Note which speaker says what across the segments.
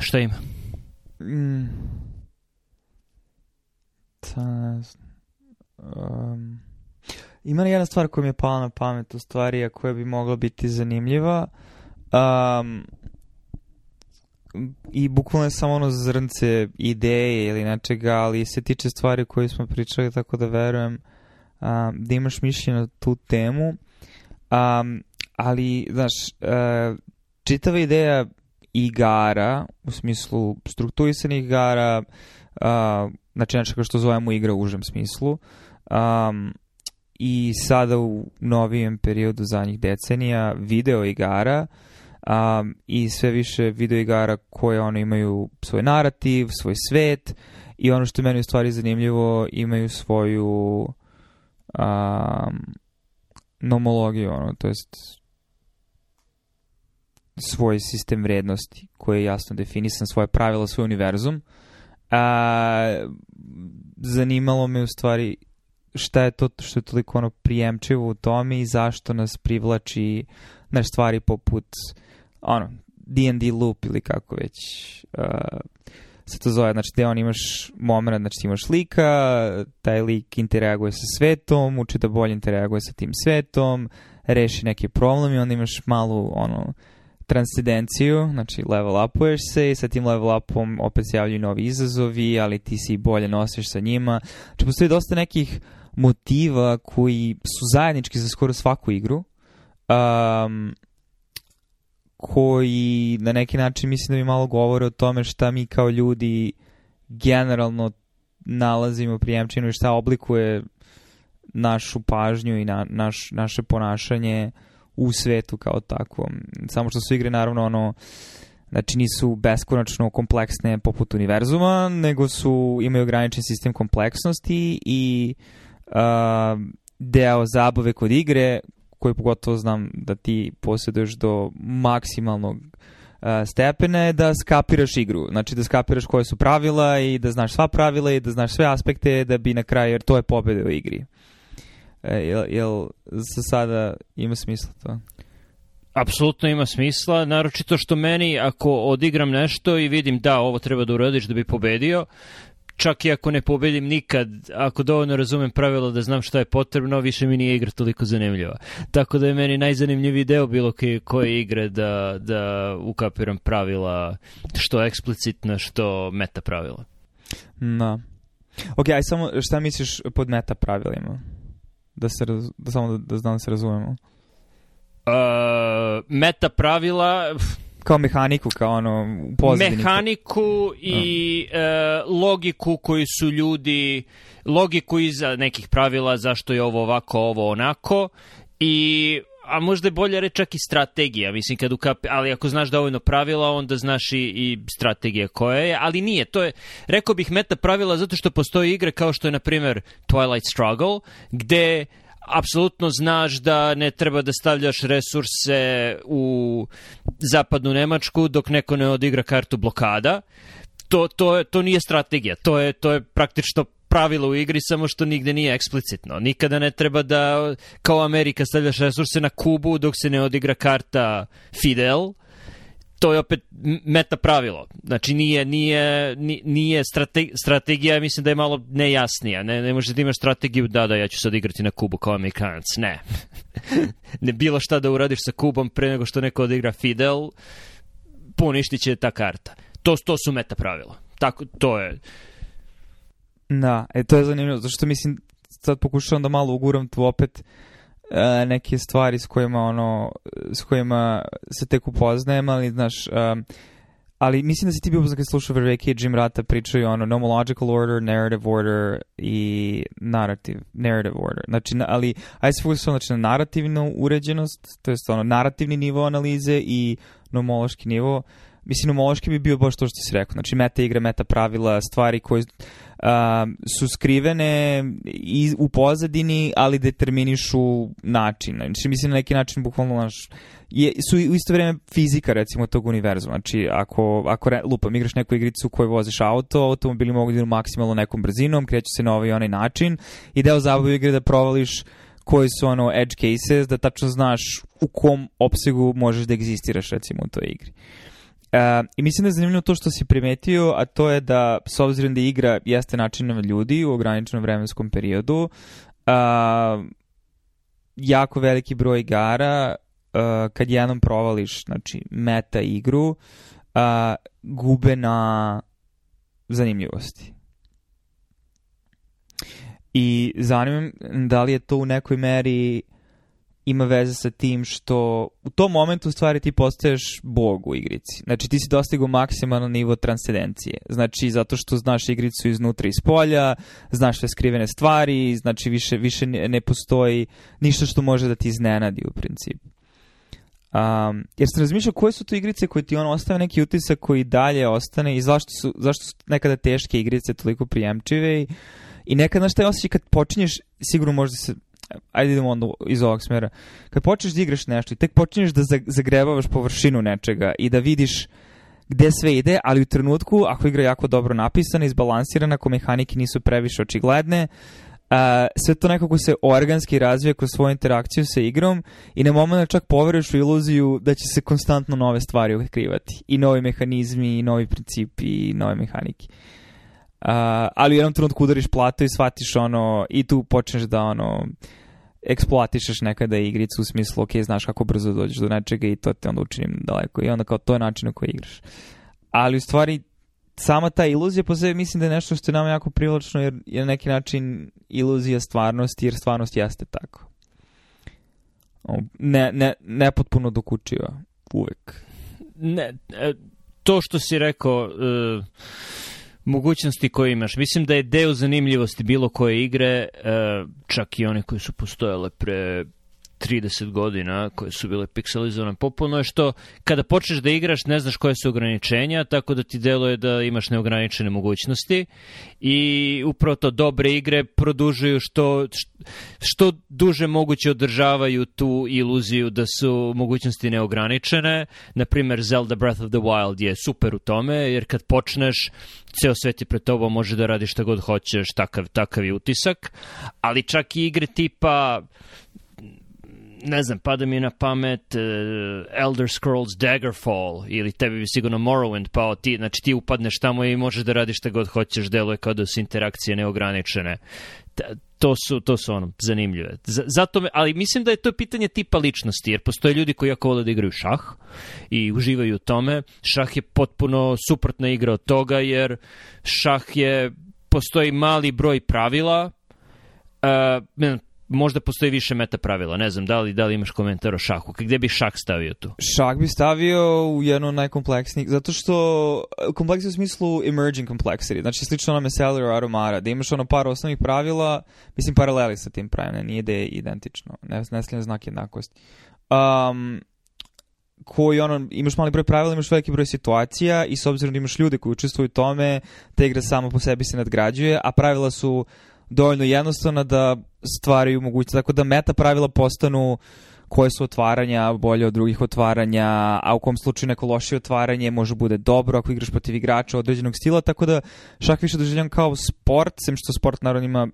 Speaker 1: Šta ima? Mm.
Speaker 2: Ta, um, ima jedna stvar koja mi je pala na pamet u stvari, a koja bi mogla biti zanimljiva. Um, I bukvalno je samo ono zrnce ideje ili nečega, ali se tiče stvari koje smo pričali, tako da verujem um, da imaš mišljenje na tu temu. Um, ali, znaš, uh, čitava ideja igara, u smislu strukturisanih igara, uh, znači nečega što zovemo igra u užem smislu. Um, I sada u novijem periodu zadnjih decenija video igara um, i sve više video igara koje one imaju svoj narativ, svoj svet i ono što je meni u stvari zanimljivo imaju svoju um, nomologiju, ono, to jest svoj sistem vrednosti koji je jasno definisan, svoje pravila, svoj univerzum. A, zanimalo me u stvari šta je to što je toliko ono prijemčivo u tome i zašto nas privlači na stvari poput ono, D&D loop ili kako već uh, se to zove, znači da on imaš moment, znači imaš lika, taj lik interaguje sa svetom, uči da bolje interaguje sa tim svetom, reši neki problem i onda imaš malu ono transcendenciju, znači level upuješ se i sa tim level upom opet se javljaju novi izazovi, ali ti si bolje nosiš sa njima. Znači postoji dosta nekih motiva koji su zajednički za skoro svaku igru. Um, koji na neki način mislim da mi malo govore o tome šta mi kao ljudi generalno nalazimo u i šta oblikuje našu pažnju i na, naš, naše ponašanje uh, u svetu kao takvom. Samo što su igre naravno ono Znači nisu beskonačno kompleksne poput univerzuma, nego su imaju ograničen sistem kompleksnosti i uh, deo zabave kod igre koji pogotovo znam da ti posjeduješ do maksimalnog uh, stepena je da skapiraš igru. Znači da skapiraš koje su pravila i da znaš sva pravila i da znaš sve aspekte da bi na kraju, jer to je pobjede u igri. E, jel, jel za sada ima smisla to?
Speaker 1: Apsolutno ima smisla, naročito što meni ako odigram nešto i vidim da ovo treba da uradiš da bi pobedio, čak i ako ne pobedim nikad, ako dovoljno razumem pravilo da znam šta je potrebno, više mi nije igra toliko zanimljiva. Tako da je meni najzanimljiviji deo bilo koje, koje igre da, da ukapiram pravila, što eksplicitna, što meta pravila.
Speaker 2: Na. Da. No. Ok, aj samo šta misliš pod meta pravilima? da se raz, da samo da, da znam da se razumemo.
Speaker 1: Uh, meta pravila
Speaker 2: kao mehaniku, kao ono u pozadini.
Speaker 1: Mehaniku i uh. e, logiku koji su ljudi, logiku iza nekih pravila zašto je ovo ovako, ovo onako i a možda je bolja reći čak i strategija, mislim kad ukapi, ali ako znaš dovoljno pravila, onda znaš i, i strategija koja je, ali nije, to je, rekao bih meta pravila zato što postoje igre kao što je, na primer, Twilight Struggle, gde apsolutno znaš da ne treba da stavljaš resurse u zapadnu Nemačku dok neko ne odigra kartu blokada, to, to, to nije strategija, to je, to je praktično pravilo u igri, samo što nigde nije eksplicitno. Nikada ne treba da, kao Amerika, stavljaš resurse na Kubu dok se ne odigra karta Fidel, to je opet meta pravilo. Znači nije nije nije strate, strategija, mislim da je malo nejasnija. Ne ne možeš da imaš strategiju da da ja ću sad igrati na Kubu kao Amerikanac. Ne. ne bilo šta da uradiš sa Kubom pre nego što neko odigra Fidel, će ta karta. To to su meta pravila. Tako to je
Speaker 2: Da, e, to je zanimljivo, zato što mislim, sad pokušavam da malo uguram tu opet e, neke stvari s kojima, ono, s kojima se tek upoznajem, ali, znaš, e, ali mislim da si ti bio kad slušao Verveke i Jim Rata pričaju ono nomological order, narrative order i narrative, narrative order. Znači, na, ali aj se fokusujemo znači, na narativnu uređenost, to je ono narativni nivo analize i nomološki nivo. Mislim, nomološki bi bio baš to što si rekao. Znači, meta igra, meta pravila, stvari koje um, su skrivene i u pozadini, ali determinišu način. Znači, mislim, na neki način, bukvalno, naš, je, su u isto vreme fizika, recimo, tog univerzuma. Znači, ako, ako lupam, igraš neku igricu u kojoj voziš auto, automobili mogu da idu maksimalno nekom brzinom, kreću se na ovaj i onaj način Ideo deo zabave igre da provališ koji su ono edge cases, da tačno znaš u kom opsegu možeš da egzistiraš recimo u toj igri. Uh, Uh, I mislim da je zanimljivo to što si primetio, a to je da s obzirom da igra jeste način ljudi u ograničenom vremenskom periodu, uh, jako veliki broj igara, uh, kad jednom provališ znači, meta igru, uh, gube na zanimljivosti. I zanimam da li je to u nekoj meri uh, ima veze sa tim što u tom momentu u stvari ti postaješ bog u igrici. Znači ti si dostigao maksimalno nivo transcendencije. Znači zato što znaš igricu iznutra i iz polja, znaš sve skrivene stvari, znači više, više ne postoji ništa što može da ti iznenadi u principu. Um, jer sam razmišljao koje su to igrice koje ti ono ostave neki utisak koji dalje ostane i zašto su, zašto su nekada teške igrice toliko prijemčive i, i nekad, znaš, taj osjećaj kad počinješ, sigurno možda se ajde idemo onda iz ovog smera, kad počneš da igraš nešto i tek počinješ da zagrebavaš površinu nečega i da vidiš gde sve ide, ali u trenutku, ako igra jako dobro napisana, izbalansirana, ako mehanike nisu previše očigledne, Uh, sve to nekako se organski razvija kroz svoju interakciju sa igrom i na moment čak poveruješ u iluziju da će se konstantno nove stvari otkrivati i novi mehanizmi, i novi principi, i nove mehanike. Uh, ali u jednom trenutku udariš plato i shvatiš ono, i tu počneš da ono, eksploatišeš nekada igricu u smislu, ok, znaš kako brzo dođeš do nečega i to te onda učinim daleko. I onda kao to je način na koji igraš. Ali u stvari, sama ta iluzija po sebi mislim da je nešto što je nama jako privlačno jer je na neki način iluzija stvarnosti jer stvarnost jeste tako. Ne, ne, ne potpuno dokučiva. Uvek.
Speaker 1: Ne, e, to što si rekao... Uh mogućnosti koje imaš. Mislim da je deo zanimljivosti bilo koje igre, e, čak i one koje su postojale pre 30 godina koje su bile pikselizovane. Popuno je što kada počneš da igraš ne znaš koje su ograničenja, tako da ti deluje da imaš neograničene mogućnosti i upravo to dobre igre produžuju što, što duže moguće održavaju tu iluziju da su mogućnosti neograničene. Naprimer, Zelda Breath of the Wild je super u tome, jer kad počneš ceo svet je pred tobom, može da radi šta god hoćeš, takav, takav je utisak, ali čak i igre tipa ne znam, pada mi na pamet uh, Elder Scrolls Daggerfall ili tebi bi sigurno Morrowind pao ti, znači ti upadneš tamo i možeš da radiš šta god hoćeš, deluje kao da su interakcije neograničene. Ta, to su, to su ono, zanimljive. Z, zato me, ali mislim da je to pitanje tipa ličnosti, jer postoje ljudi koji jako vole da igraju šah i uživaju u tome. Šah je potpuno suprotna igra od toga, jer šah je, postoji mali broj pravila, uh, možda postoji više meta pravila, ne znam, da li, da li imaš komentar o šahu, gde bi šah stavio tu?
Speaker 2: Šah bi stavio u jedno najkompleksnijih, zato što kompleksni u smislu emerging complexity, znači slično onome Celeru Aromara, da imaš ono par osnovnih pravila, mislim paraleli sa tim pravima, nije da je identično, ne, ne znak jednakosti. Um, koji ono, imaš mali broj pravila, imaš veliki broj situacija i s obzirom da imaš ljude koji učestvuju u tome, ta igra sama po sebi se nadgrađuje, a pravila su dovoljno jednostavna da stvaraju mogućnost. Tako da meta pravila postanu koje su otvaranja bolje od drugih otvaranja, a u kom slučaju neko loše otvaranje može bude dobro ako igraš protiv igrača određenog stila, tako da šah više doživljam kao sport, sem što sport naravno ima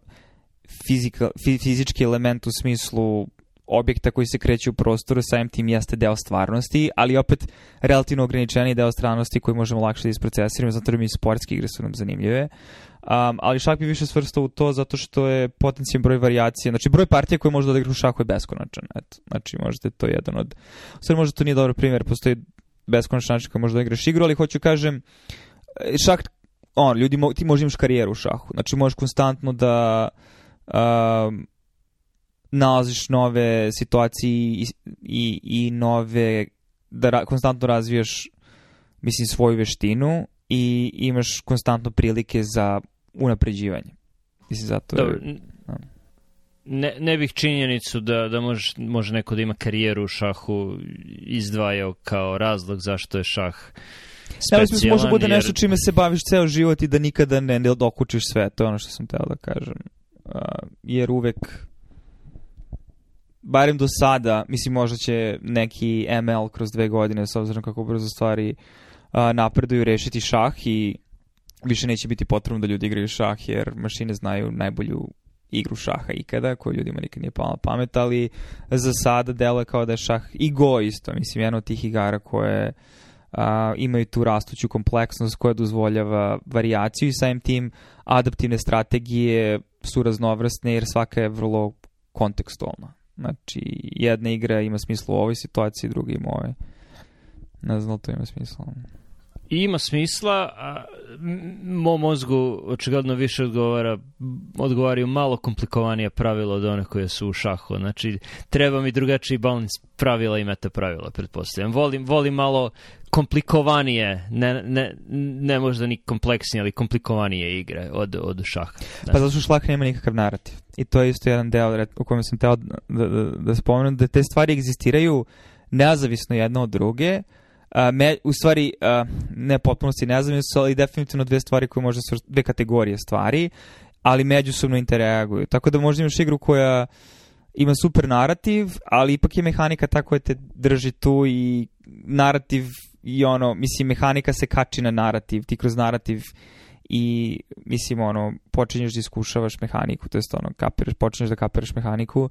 Speaker 2: fizika, fi, fizički element u smislu objekta koji se kreće u prostoru, samim tim jeste deo stvarnosti, ali opet relativno ograničeni deo stvarnosti koji možemo lakše da isprocesiramo, zato da mi sportske igre su nam zanimljive. Uh, Um, ali šah bi više svrstao u to zato što je potencijan broj varijacije. Znači, broj partija koje možda da odigraš u šahu je beskonačan. Eto, znači, možete to jedan od... Sve možda to nije dobar primjer, postoji beskonačan način koji možda da igraš igru, ali hoću kažem, e, šah, on, ljudi, mo, ti možeš imaš karijeru u šahu. Znači, možeš konstantno da... Um, nalaziš nove situacije i, i, i nove da ra, konstantno razvijaš mislim svoju veštinu i imaš konstantno prilike za unapređivanje. Mislim, zato Dobar. je...
Speaker 1: Ne, ne bih činjenicu da, da može, može neko da ima karijeru u šahu izdvajao kao razlog zašto je šah da, specijalan. Ja, može
Speaker 2: bude
Speaker 1: jer...
Speaker 2: nešto čime se baviš ceo život i da nikada ne, ne dokučiš sve, to je ono što sam teo da kažem. Uh, jer uvek barem do sada, mislim možda će neki ML kroz dve godine, s obzirom kako brzo stvari uh, napreduju, rešiti šah i više neće biti potrebno da ljudi igraju šah, jer mašine znaju najbolju igru šaha ikada, koju ljudima nikad nije pala pamet, ali za sada dela kao da je šah i go isto, mislim, jedna od tih igara koje a, imaju tu rastuću kompleksnost koja dozvoljava variaciju i samim tim adaptivne strategije su raznovrsne jer svaka je vrlo kontekstualna. Znači, jedna igra ima smisla u ovoj situaciji, druga ima u ovoj. Ne znam da to
Speaker 1: ima
Speaker 2: smisla ima
Speaker 1: smisla, a mom mozgu očigledno više odgovara, odgovaraju malo komplikovanija pravila od one koje su u šahu. Znači, treba mi drugačiji balans pravila i meta pravila, pretpostavljam. Volim, volim malo komplikovanije, ne, ne, ne možda ni kompleksnije, ali komplikovanije igre od, od
Speaker 2: šaha.
Speaker 1: Ne. Da.
Speaker 2: Pa
Speaker 1: zato što
Speaker 2: šlah nema nikakav narativ. I to je isto jedan deo u kojem sam teo da, da, da, da spomenem, da te stvari egzistiraju nezavisno jedna od druge, me, u stvari, ne potpuno si nezavisni su, ali definitivno dve stvari koje možda su dve kategorije stvari, ali međusobno interaguju. Tako da možda imaš igru koja ima super narativ, ali ipak je mehanika ta koja te drži tu i narativ i ono, mislim, mehanika se kači na narativ, ti kroz narativ i mislim ono počinješ da iskušavaš mehaniku to jest ono kapiraš počinješ da kapiraš mehaniku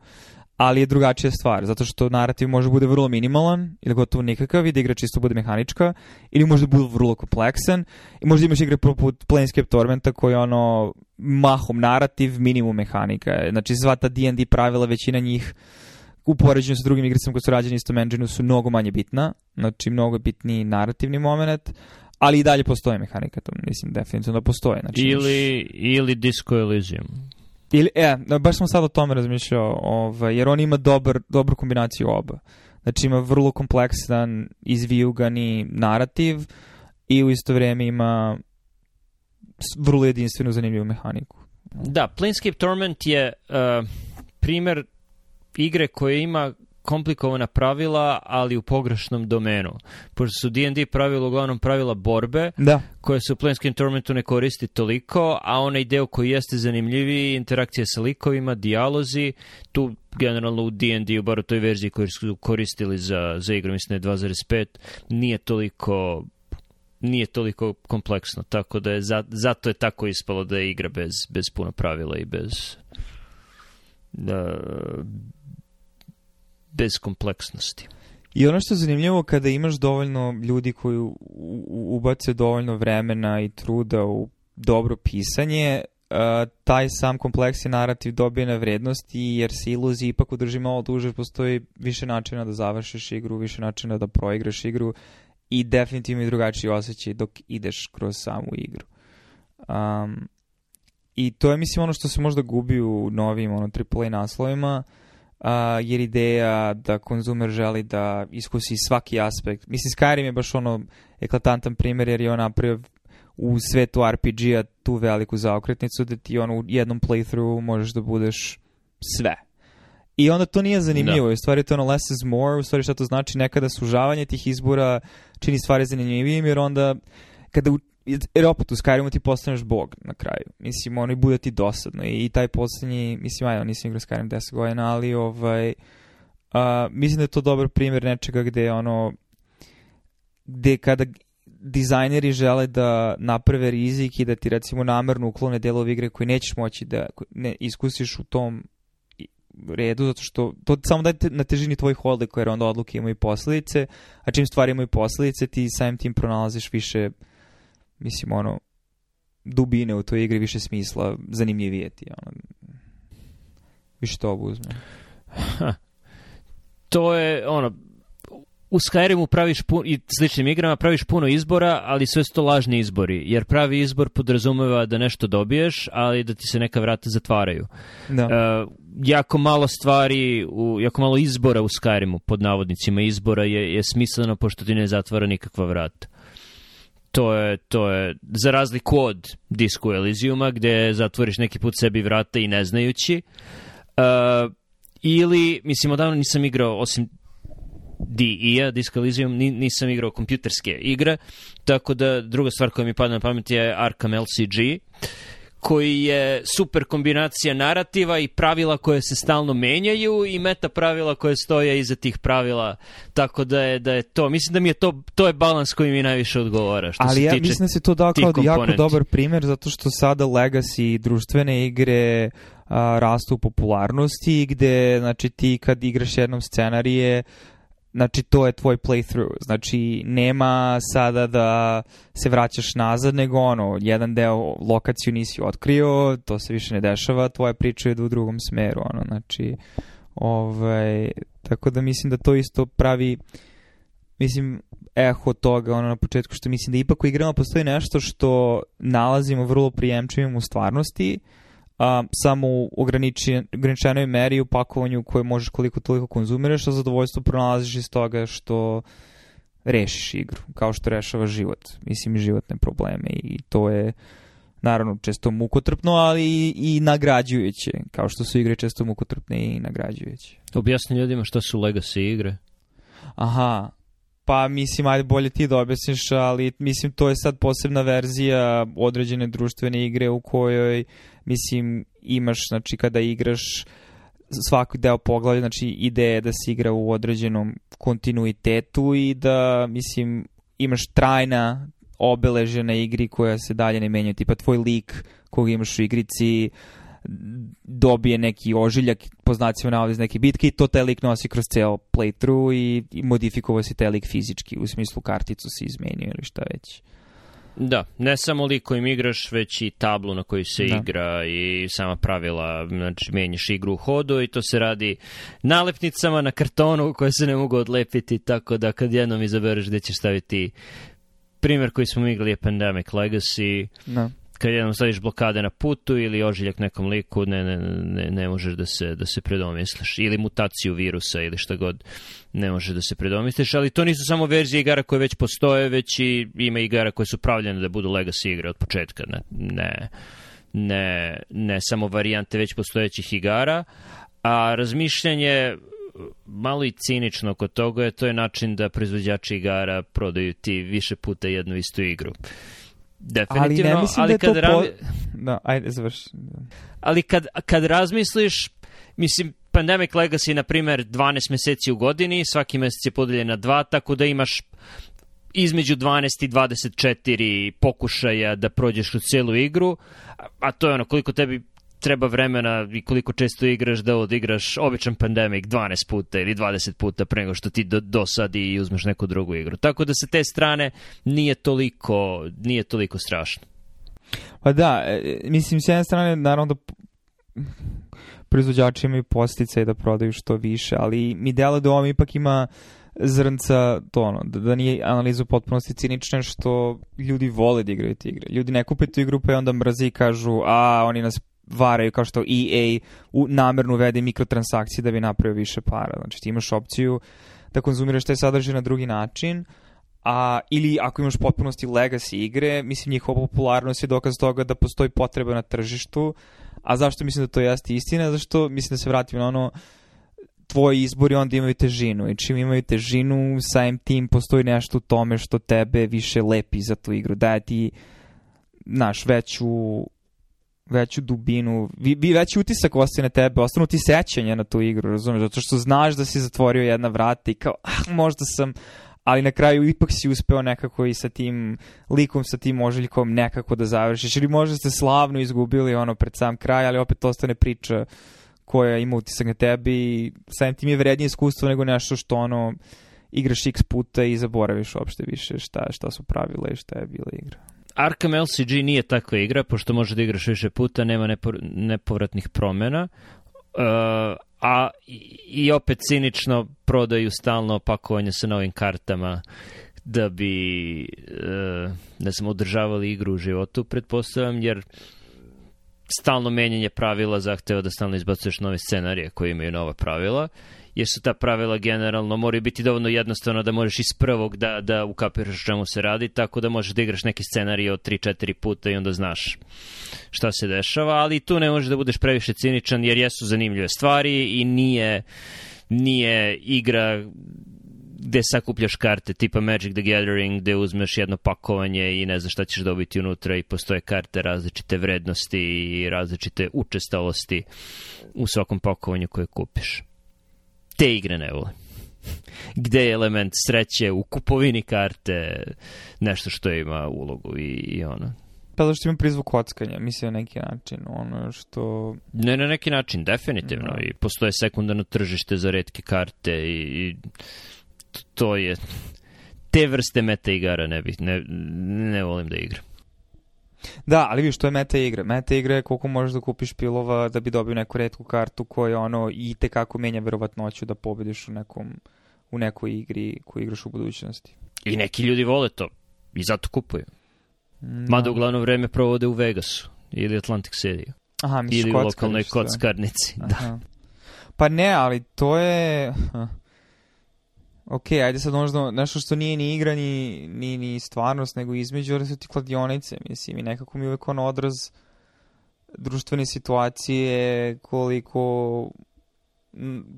Speaker 2: ali je drugačija stvar, zato što narativ može bude vrlo minimalan ili gotovo nikakav i da igra čisto bude mehanička ili može da bude vrlo kompleksan i možda imaš igre poput Planescape Tormenta koji je ono mahom narativ, minimum mehanika. Znači sva ta D&D pravila, većina njih u poređenju sa drugim igricama koje su rađene istom engine su mnogo manje bitna, znači mnogo je bitniji narativni moment, ali i dalje postoje mehanika, to mislim definitivno da postoje. Znači,
Speaker 1: ili, ili Disco Elysium.
Speaker 2: Ili, e, da, baš sam sad o tome razmišljao, ovaj, jer on ima dobar, dobru kombinaciju oba. Znači ima vrlo kompleksan, izvijugani narativ i u isto vrijeme ima vrlo jedinstvenu zanimljivu mehaniku.
Speaker 1: Da, Planescape Torment je uh, eh, primjer igre koja ima komplikovana pravila, ali u pogrešnom domenu. Pošto su D&D pravila uglavnom pravila borbe, da. koje se u Planescape Tormentu ne koristi toliko, a onaj deo koji jeste zanimljiviji, interakcija sa likovima, dijalozi, tu generalno u D&D, u bar u toj verziji koju su koristili za, za igru, mislim 2.5, da nije toliko nije toliko kompleksno, tako da je za, zato je tako ispalo da je igra bez, bez puno pravila i bez da, bez kompleksnosti.
Speaker 2: I ono što je zanimljivo, kada imaš dovoljno ljudi koji ubace dovoljno vremena i truda u dobro pisanje, taj sam kompleksni narativ dobije na vrednosti, jer se iluzije ipak udrži malo duže, postoji više načina da završiš igru, više načina da proigraš igru i definitivno i drugačiji osjećaj dok ideš kroz samu igru. Um, I to je, mislim, ono što se možda gubi u novim ono, AAA naslovima, uh, a, jer ideja da konzumer želi da iskusi svaki aspekt. Mislim, Skyrim je baš ono eklatantan primjer jer je on napravio u svetu RPG-a tu veliku zaokretnicu da ti ono u jednom playthrough možeš da budeš sve. I onda to nije zanimljivo, no. Da. u stvari to ono less is more, u stvari šta to znači nekada sužavanje tih izbora čini stvari zanimljivijim jer onda kada u, jer opet u Skyrimu ti postaneš bog na kraju. Mislim, ono i bude ti dosadno. I, i taj poslednji, mislim, ajde, nisam igrao Skyrim 10 godina, ali ovaj, a, mislim da je to dobar primjer nečega gde ono, gde kada dizajneri žele da naprave rizik i da ti recimo namerno uklone delove igre koje nećeš moći da ne, iskusiš u tom redu, zato što to samo da te, na težini tvojih odlika, jer onda odluke imaju posledice, a čim stvari imaju posledice, ti samim tim pronalaziš više mislim, ono, dubine u toj igri više smisla, zanimljivije ti, ono, više to obuzme.
Speaker 1: To je, ono, u Skyrimu praviš puno, i sličnim igrama praviš puno izbora, ali sve su to lažni izbori, jer pravi izbor podrazumeva da nešto dobiješ, ali da ti se neka vrata zatvaraju. Da. Uh, jako malo stvari, u, jako malo izbora u Skyrimu, pod navodnicima izbora, je, je smisleno pošto ti ne zatvara nikakva vrata to je, to je za razliku od disku Elysiuma gde zatvoriš neki put sebi vrata i ne znajući uh, ili, mislim, odavno nisam igrao osim DE-a, Disco Elysium, nisam igrao kompjuterske igre, tako da druga stvar koja mi pada na pamet je Arkham LCG koji je super kombinacija narativa i pravila koje se stalno menjaju i meta pravila koje stoje iza tih pravila. Tako da je da je to, mislim da mi je to to je balans koji mi najviše odgovara što
Speaker 2: Ali
Speaker 1: se ja
Speaker 2: tiče mislim da se to dao kao da jako dobar primer zato što sada legacy društvene igre a, rastu u popularnosti gde znači ti kad igraš jednom scenarije znači to je tvoj playthrough. Znači nema sada da se vraćaš nazad, nego ono, jedan deo lokaciju nisi otkrio, to se više ne dešava, tvoja priča je u drugom smeru, ono, znači, ovaj, tako da mislim da to isto pravi, mislim, eho toga, ono, na početku, što mislim da ipak u igrama postoji nešto što nalazimo vrlo prijemčivim u stvarnosti, uh, a, samo u ograničen, ograničenoj meri u pakovanju koje možeš koliko toliko konzumiraš, a zadovoljstvo pronalaziš iz toga što rešiš igru, kao što rešava život, mislim životne probleme i to je naravno često mukotrpno, ali i, i nagrađujuće, kao što su igre često mukotrpne i nagrađujuće.
Speaker 1: Objasni ljudima šta su legacy igre.
Speaker 2: Aha, Pa mislim, ajde bolje ti da objasniš, ali mislim to je sad posebna verzija određene društvene igre u kojoj, mislim, imaš, znači kada igraš svaki deo poglavlja, znači ideja je da se igra u određenom kontinuitetu i da, mislim, imaš trajna obeležena na igri koja se dalje ne menjaju, tipa tvoj lik koga imaš u igrici, uh, dobije neki ožiljak po znacima navode iz neke bitke i to taj lik nosi kroz ceo playthrough i, i modifikovao se taj lik fizički u smislu karticu se izmenio ili šta već.
Speaker 1: Da, ne samo lik kojim igraš, već i tablu na kojoj se da. igra i sama pravila, znači menjaš igru u hodu i to se radi nalepnicama na kartonu koje se ne mogu odlepiti, tako da kad jednom izabereš gde ćeš staviti primjer koji smo igrali je Pandemic Legacy, da kad jednom staviš blokade na putu ili ožiljak nekom liku, ne, ne, ne, ne možeš da se, da se predomisliš. Ili mutaciju virusa ili šta god, ne možeš da se predomisliš. Ali to nisu samo verzije igara koje već postoje, već i ima igara koje su pravljene da budu legacy igre od početka. Ne, ne, ne, ne samo varijante već postojećih igara, a razmišljanje malo i cinično kod toga je to je način da proizvođači igara prodaju ti više puta jednu istu igru. Uh,
Speaker 2: Definitivno, ali, ne mislim ali da je kad... To po... Da, ajde, završi.
Speaker 1: Ali kad, kad razmisliš, mislim, Pandemic Legacy, na primer, 12 meseci u godini, svaki mesec je podeljen na dva, tako da imaš između 12 i 24 pokušaja da prođeš u celu igru, a to je ono koliko tebi treba vremena i koliko često igraš da odigraš običan pandemik 12 puta ili 20 puta pre nego što ti do, dosadi i uzmeš neku drugu igru. Tako da sa te strane nije toliko, nije toliko strašno.
Speaker 2: Pa da, e, mislim, s jedne strane, naravno da proizvođači imaju posticaj da prodaju što više, ali mi dela da ovom ipak ima zrnca to ono, da, da nije analiza u potpunosti cinična što ljudi vole da igraju te igre. Ljudi ne kupe tu igru pa onda mrzi i kažu a oni nas varaju kao što EA u, namerno uvede mikrotransakcije da bi napravio više para. Znači ti imaš opciju da konzumiraš taj sadržaj na drugi način, a, ili ako imaš potpunosti legacy igre, mislim njihova popularnost je dokaz toga da postoji potreba na tržištu, a zašto mislim da to jeste istina? Zašto mislim da se vratim na ono tvoji izbori onda imaju težinu i čim imaju težinu, same tim postoji nešto u tome što tebe više lepi za tu igru, daje ti naš veću veću dubinu, vi, vi veći utisak ostaje na tebe, ostanu ti sećanja na tu igru, razumeš, zato što znaš da si zatvorio jedna vrata i kao, ah, možda sam, ali na kraju ipak si uspeo nekako i sa tim likom, sa tim ožiljkom nekako da završiš, ili možda ste slavno izgubili ono pred sam kraj, ali opet ostane priča koja ima utisak na tebi i samim tim je vrednije iskustvo nego nešto što ono igraš x puta i zaboraviš uopšte više šta, šta su pravila i šta je bila igra.
Speaker 1: Arkham LCG nije takva igra, pošto može da igraš više puta, nema nepo, nepovratnih promena, uh, e, a i opet cinično prodaju stalno opakovanje sa novim kartama da bi uh, ne znam, održavali igru u životu, pretpostavljam, jer stalno menjanje pravila zahteva da stalno izbacuješ nove scenarije koje imaju nova pravila jer su ta pravila generalno moraju biti dovoljno jednostavno da možeš iz prvog da, da ukapiraš čemu se radi, tako da možeš da igraš neki scenarij od 3-4 puta i onda znaš šta se dešava, ali tu ne možeš da budeš previše ciničan jer jesu zanimljive stvari i nije nije igra gde sakupljaš karte tipa Magic the Gathering gde uzmeš jedno pakovanje i ne znaš šta ćeš dobiti unutra i postoje karte različite vrednosti i različite učestalosti u svakom pakovanju koje kupiš te igre ne volim. Gde je element sreće u kupovini karte, nešto što ima ulogu i, i ono.
Speaker 2: Pa zašto ima prizvuk kockanja, mislim na neki način, ono što...
Speaker 1: Ne na neki način, definitivno. No. Da. I postoje sekundarno tržište za redke karte i, i to je... Te vrste meta igara ne bih, ne, ne volim da igram.
Speaker 2: Da, ali vidiš, to je meta igra. Meta igra je koliko možeš da kupiš pilova da bi dobio neku redku kartu koja ono i tekako menja verovatnoću da pobediš u nekom u nekoj igri koju igraš u budućnosti.
Speaker 1: I neki ljudi vole to i zato kupuju. No. Mm, Mada da. uglavnom vreme provode u Vegasu ili Atlantic City. Aha, misliš Ili u lokalnoj da. kockarnici, da.
Speaker 2: Pa ne, ali to je ok, ajde sad možda nešto što nije ni igra, ni, ni, ni stvarnost, nego između, ali su ti kladionice, mislim, i nekako mi uvek on odraz društvene situacije, koliko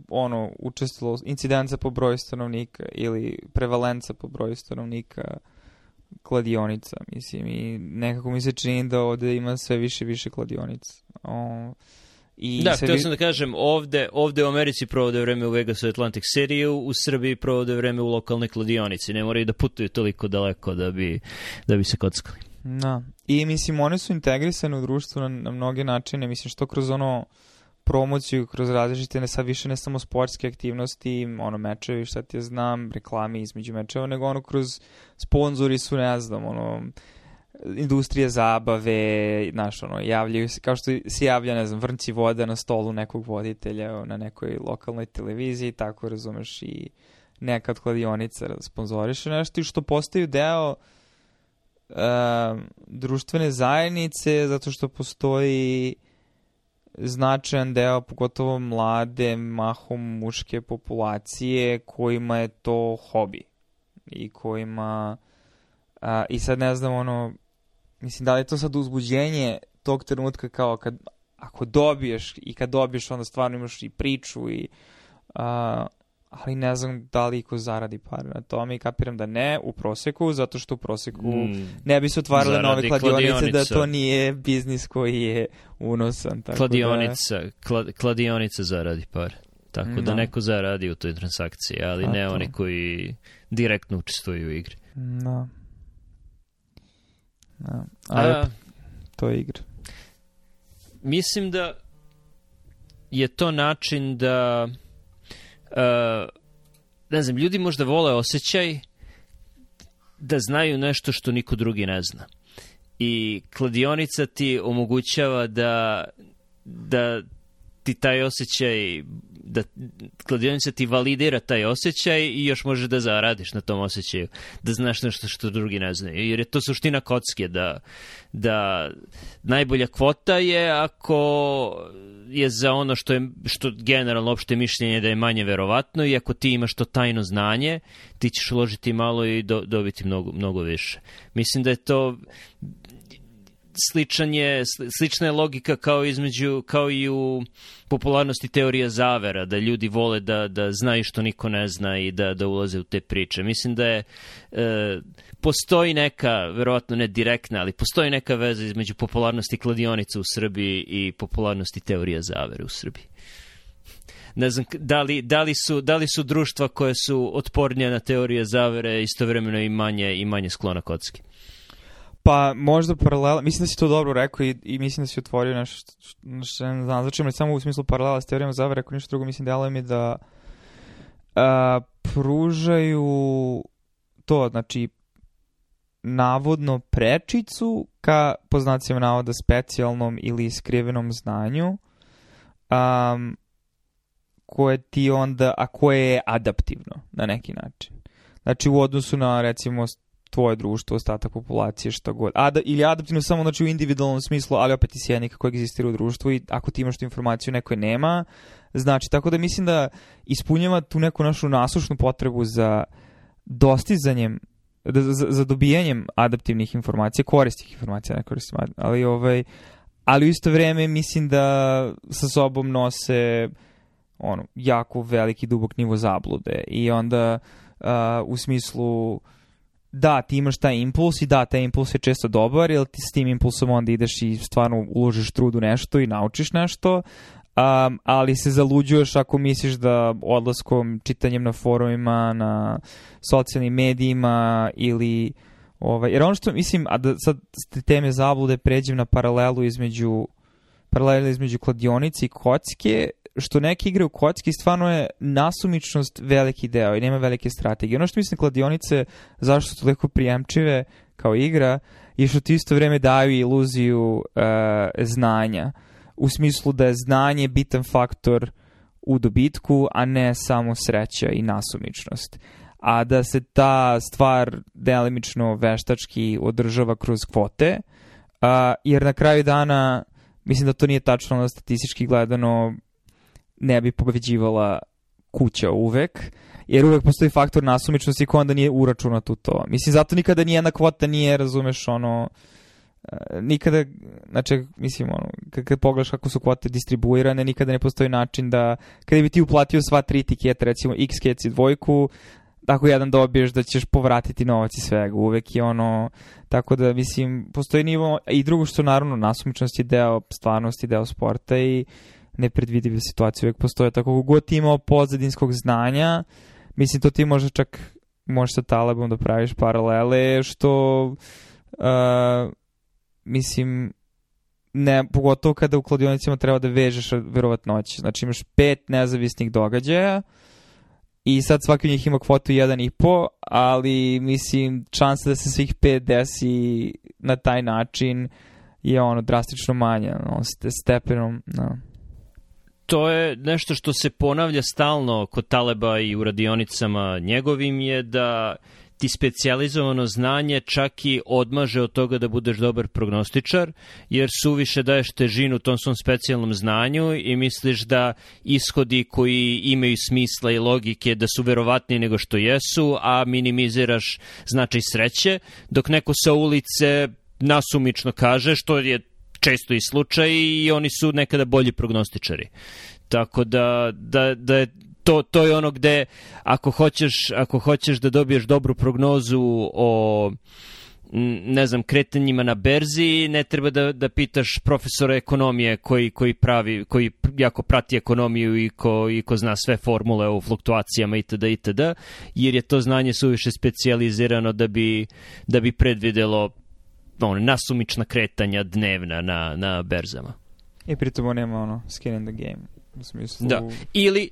Speaker 2: ono, učestvilo incidenca po broju stanovnika ili prevalenca po broju stanovnika kladionica, mislim, i nekako mi se čini da ovde ima sve više više kladionica. O,
Speaker 1: I da, htio sam da kažem, ovde, ovde u Americi provode vreme u Vegasu Atlantic City, u Srbiji provode vreme u lokalne kladionici, ne moraju da putuju toliko daleko da bi, da bi se kockali. Da,
Speaker 2: i mislim one su integrisane u društvu na, na mnoge načine, mislim što kroz ono promociju, kroz različite, ne sad više ne samo sportske aktivnosti, ono mečevi, šta ti ja znam, reklame između mečeva, nego ono kroz sponzori su, ne znam, ono, industrije zabave, znaš, ono, javljaju se, kao što se javlja, ne znam, vrnci voda na stolu nekog voditelja na nekoj lokalnoj televiziji, tako razumeš i neka od kladionica sponzoriše nešto i što postaju deo uh, društvene zajednice zato što postoji značajan deo, pogotovo mlade, mahom muške populacije kojima je to hobi i kojima... A, eh, I sad ne znam, ono, Mislim, da li je to sad uzbuđenje tog trenutka kao kad, ako dobiješ i kad dobiješ onda stvarno imaš i priču i... Uh, ali ne znam da li ko zaradi pare na tome i kapiram da ne u proseku, zato što u proseku mm. ne bi se otvarale nove kladionice, kladionica. da to nije biznis koji je unosan.
Speaker 1: Tako kladionica, da... Kla, kladionica zaradi pare. Tako no. Da, da neko zaradi u toj transakciji, ali A ne to. oni koji direktno učestvuju u igri. Da. No.
Speaker 2: Ja. Da. A, to je igra.
Speaker 1: Mislim da je to način da uh, ne znam, ljudi možda vole osjećaj da znaju nešto što niko drugi ne zna. I kladionica ti omogućava da da ti taj osjećaj, da kladionica ti validira taj osjećaj i još može da zaradiš na tom osjećaju, da znaš nešto što drugi ne znaju, jer je to suština kocke, da, da najbolja kvota je ako je za ono što je što generalno opšte mišljenje da je manje verovatno i ako ti imaš to tajno znanje, ti ćeš uložiti malo i do, dobiti mnogo, mnogo više. Mislim da je to sličan je, slična je logika kao, između, kao i u popularnosti teorija zavera, da ljudi vole da, da znaju što niko ne zna i da, da ulaze u te priče. Mislim da je, e, postoji neka, verovatno ne direktna, ali postoji neka veza između popularnosti kladionica u Srbiji i popularnosti teorija zavere u Srbiji ne znam, da li, da li, su, da li su društva koje su otpornije na teorije zavere istovremeno i manje, i manje sklona kocki?
Speaker 2: Pa možda paralela, mislim da si to dobro rekao i, i mislim da si otvorio nešto što ne znam, znači samo u smislu paralela s teorijom zavere, ako ništa drugo, mislim delo mi da a, pružaju to, znači navodno prečicu ka poznacima navoda specijalnom ili skrivenom znanju um, koje ti onda, a koje je adaptivno na neki način. Znači u odnosu na recimo tvoje društvo, ostatak populacije, šta god. Ada, ili adaptivno samo znači, u individualnom smislu, ali opet ti si jednika koja egzistira u društvu i ako ti imaš tu informaciju, neko je nema. Znači, tako da mislim da ispunjava tu neku našu nasušnu potrebu za dostizanjem da, za, za dobijanjem adaptivnih informacija, korisnih informacija, ne koristim, ali, ovaj, ali u isto vrijeme mislim da sa sobom nose ono, jako veliki dubok nivo zablude i onda uh, u smislu da, ti imaš taj impuls i da, taj impuls je često dobar, jer ti s tim impulsom onda ideš i stvarno uložiš trud u nešto i naučiš nešto, um, ali se zaluđuješ ako misliš da odlaskom, čitanjem na forumima, na socijalnim medijima ili... Ovaj, jer ono što mislim, a da sad te teme zablude pređem na paralelu između paralelu između kladionice i kocke, što neke igre u kocki stvarno je nasumičnost veliki deo i nema velike strategije. Ono što mislim kladionice zašto su toliko prijemčive kao igra je što ti isto vreme daju iluziju uh, znanja. U smislu da je znanje bitan faktor u dobitku, a ne samo sreća i nasumičnost. A da se ta stvar delimično veštački održava kroz kvote, a, jer na kraju dana mislim da to nije tačno na statistički gledano ne bi pobeđivala kuća uvek, jer uvek postoji faktor nasumičnosti koja onda nije uračunat u to. Mislim, zato nikada nijedna kvota nije, razumeš, ono, e, nikada, znači, mislim, ono, kad, pogledaš kako su kvote distribuirane, nikada ne postoji način da, kada bi ti uplatio sva tri tiketa, recimo x kec i dvojku, tako jedan dobiješ da ćeš povratiti novac i svega, uvek je ono, tako da mislim, postoji nivo, i drugo što naravno nasumičnost je deo stvarnosti, deo sporta i nepredvidive situacije uvijek postoje. Tako god ti imao pozadinskog znanja, mislim to ti možda čak možeš sa Talebom da praviš paralele, što uh, mislim ne, pogotovo kada u kladionicama treba da vežeš verovatnoć, Znači imaš pet nezavisnih događaja i sad svaki od njih ima kvotu 1,5, ali mislim šansa da se svih pet desi na taj način je ono drastično manja, ono, stepenom, no. Da
Speaker 1: to je nešto što se ponavlja stalno kod Taleba i u radionicama njegovim je da ti specijalizovano znanje čak i odmaže od toga da budeš dobar prognostičar, jer suviše daješ težinu tom svom specijalnom znanju i misliš da ishodi koji imaju smisla i logike da su verovatniji nego što jesu, a minimiziraš značaj sreće, dok neko sa ulice nasumično kaže, što je često i slučaj i oni su nekada bolji prognostičari. Tako da, da, da je to, to je ono gde ako hoćeš, ako hoćeš da dobiješ dobru prognozu o ne znam, kretanjima na berzi, ne treba da, da pitaš profesora ekonomije koji, koji pravi, koji jako prati ekonomiju i ko, i ko zna sve formule o fluktuacijama itd. itd. jer je to znanje suviše specijalizirano da bi, da bi predvidelo ono, nasumična kretanja dnevna na, na berzama.
Speaker 2: I pritom on nema ono skin in the game. U smislu... Da.
Speaker 1: Ili,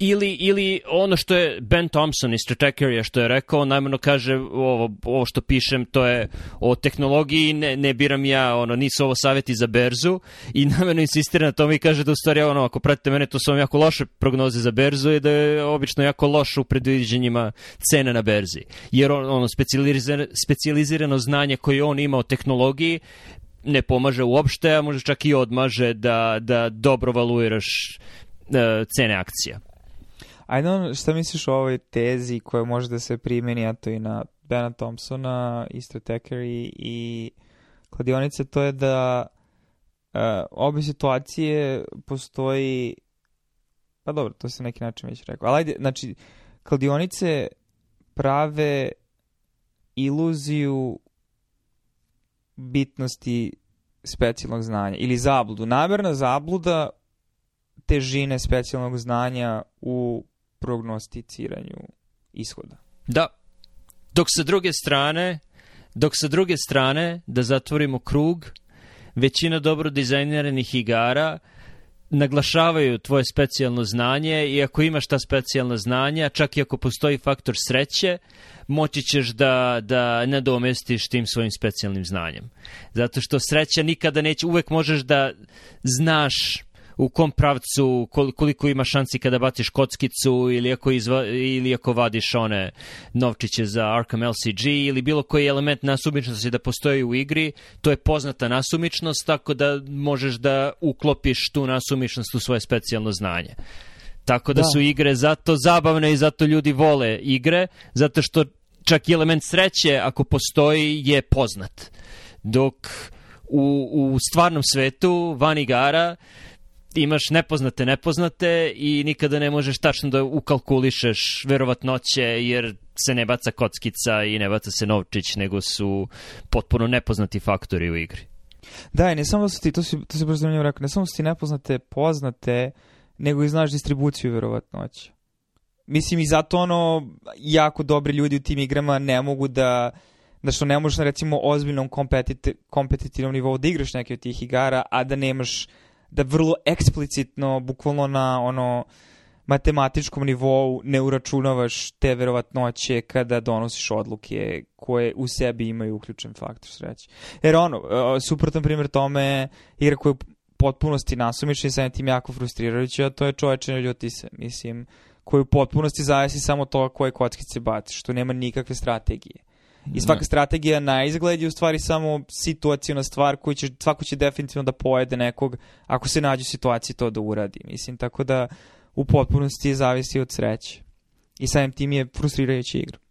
Speaker 1: ili, ili ono što je Ben Thompson iz Stratekerija što je rekao, najmano kaže ovo, ovo što pišem, to je o tehnologiji, ne, ne biram ja, ono, nisu ovo savjeti za berzu i namjerno insistira na tome i kaže da u stvari, ono, ako pratite mene, to su vam jako loše prognoze za berzu i da je obično jako loše u predviđenjima cena na berzi. Jer on, ono, specializirano znanje koje on ima o tehnologiji ne pomaže uopšte, a možda čak i odmaže da, da dobro valuiraš e, cene akcija.
Speaker 2: Ajde, ono, šta misliš o ovoj tezi koja može da se primeni, a to i na Bena Thompsona, isto Tekeri i kladionice, to je da uh, obe situacije postoji, pa dobro, to se neki način već rekao, ali ajde, znači, kladionice prave iluziju bitnosti specijalnog znanja ili zabludu. Namerna zabluda težine specijalnog znanja u prognosticiranju ishoda.
Speaker 1: Da. Dok sa druge strane, dok sa druge strane da zatvorimo krug, većina dobro dizajniranih igara naglašavaju tvoje specijalno znanje i ako imaš ta specijalna znanja, čak i ako postoji faktor sreće, moći ćeš da, da nadomestiš tim svojim specijalnim znanjem. Zato što sreća nikada neće, uvek možeš da znaš u kom pravcu, koliko ima šansi kada baciš kockicu ili ako, izva, ili ako vadiš one novčiće za Arkham LCG ili bilo koji element nasumičnosti da postoji u igri, to je poznata nasumičnost, tako da možeš da uklopiš tu nasumičnost u svoje specijalno znanje. Tako da, da su igre zato zabavne i zato ljudi vole igre, zato što čak i element sreće, ako postoji, je poznat. Dok u, u stvarnom svetu, van igara, imaš nepoznate nepoznate i nikada ne možeš tačno da ukalkulišeš verovatnoće jer se ne baca kockica i ne baca se novčić nego su potpuno nepoznati faktori u igri.
Speaker 2: Da, i ne samo da su ti, to si, to si baš zanimljivo rekao, ne samo da su ti nepoznate, poznate, nego i znaš distribuciju verovatnoće. Mislim i zato ono, jako dobri ljudi u tim igrama ne mogu da, da što ne možeš na recimo ozbiljnom kompetitivnom nivou da igraš neke od tih igara, a da nemaš da vrlo eksplicitno, bukvalno na ono matematičkom nivou ne uračunavaš te verovatnoće kada donosiš odluke koje u sebi imaju uključen faktor sreće. Jer ono, e, suprotan primjer tome je igra koju potpunosti nasumiš i sam tim jako frustrirajuća, a to je čoveče ne se, mislim, koju u potpunosti zavisi samo to koje kockice baciš, što nema nikakve strategije. I svaka ne. Da. strategija na izgled je u stvari samo situacijona stvar koju će, svako će definitivno da pojede nekog ako se nađe u situaciji to da uradi. Mislim, tako da u potpunosti zavisi od sreće. I samim tim je frustrirajuća igra.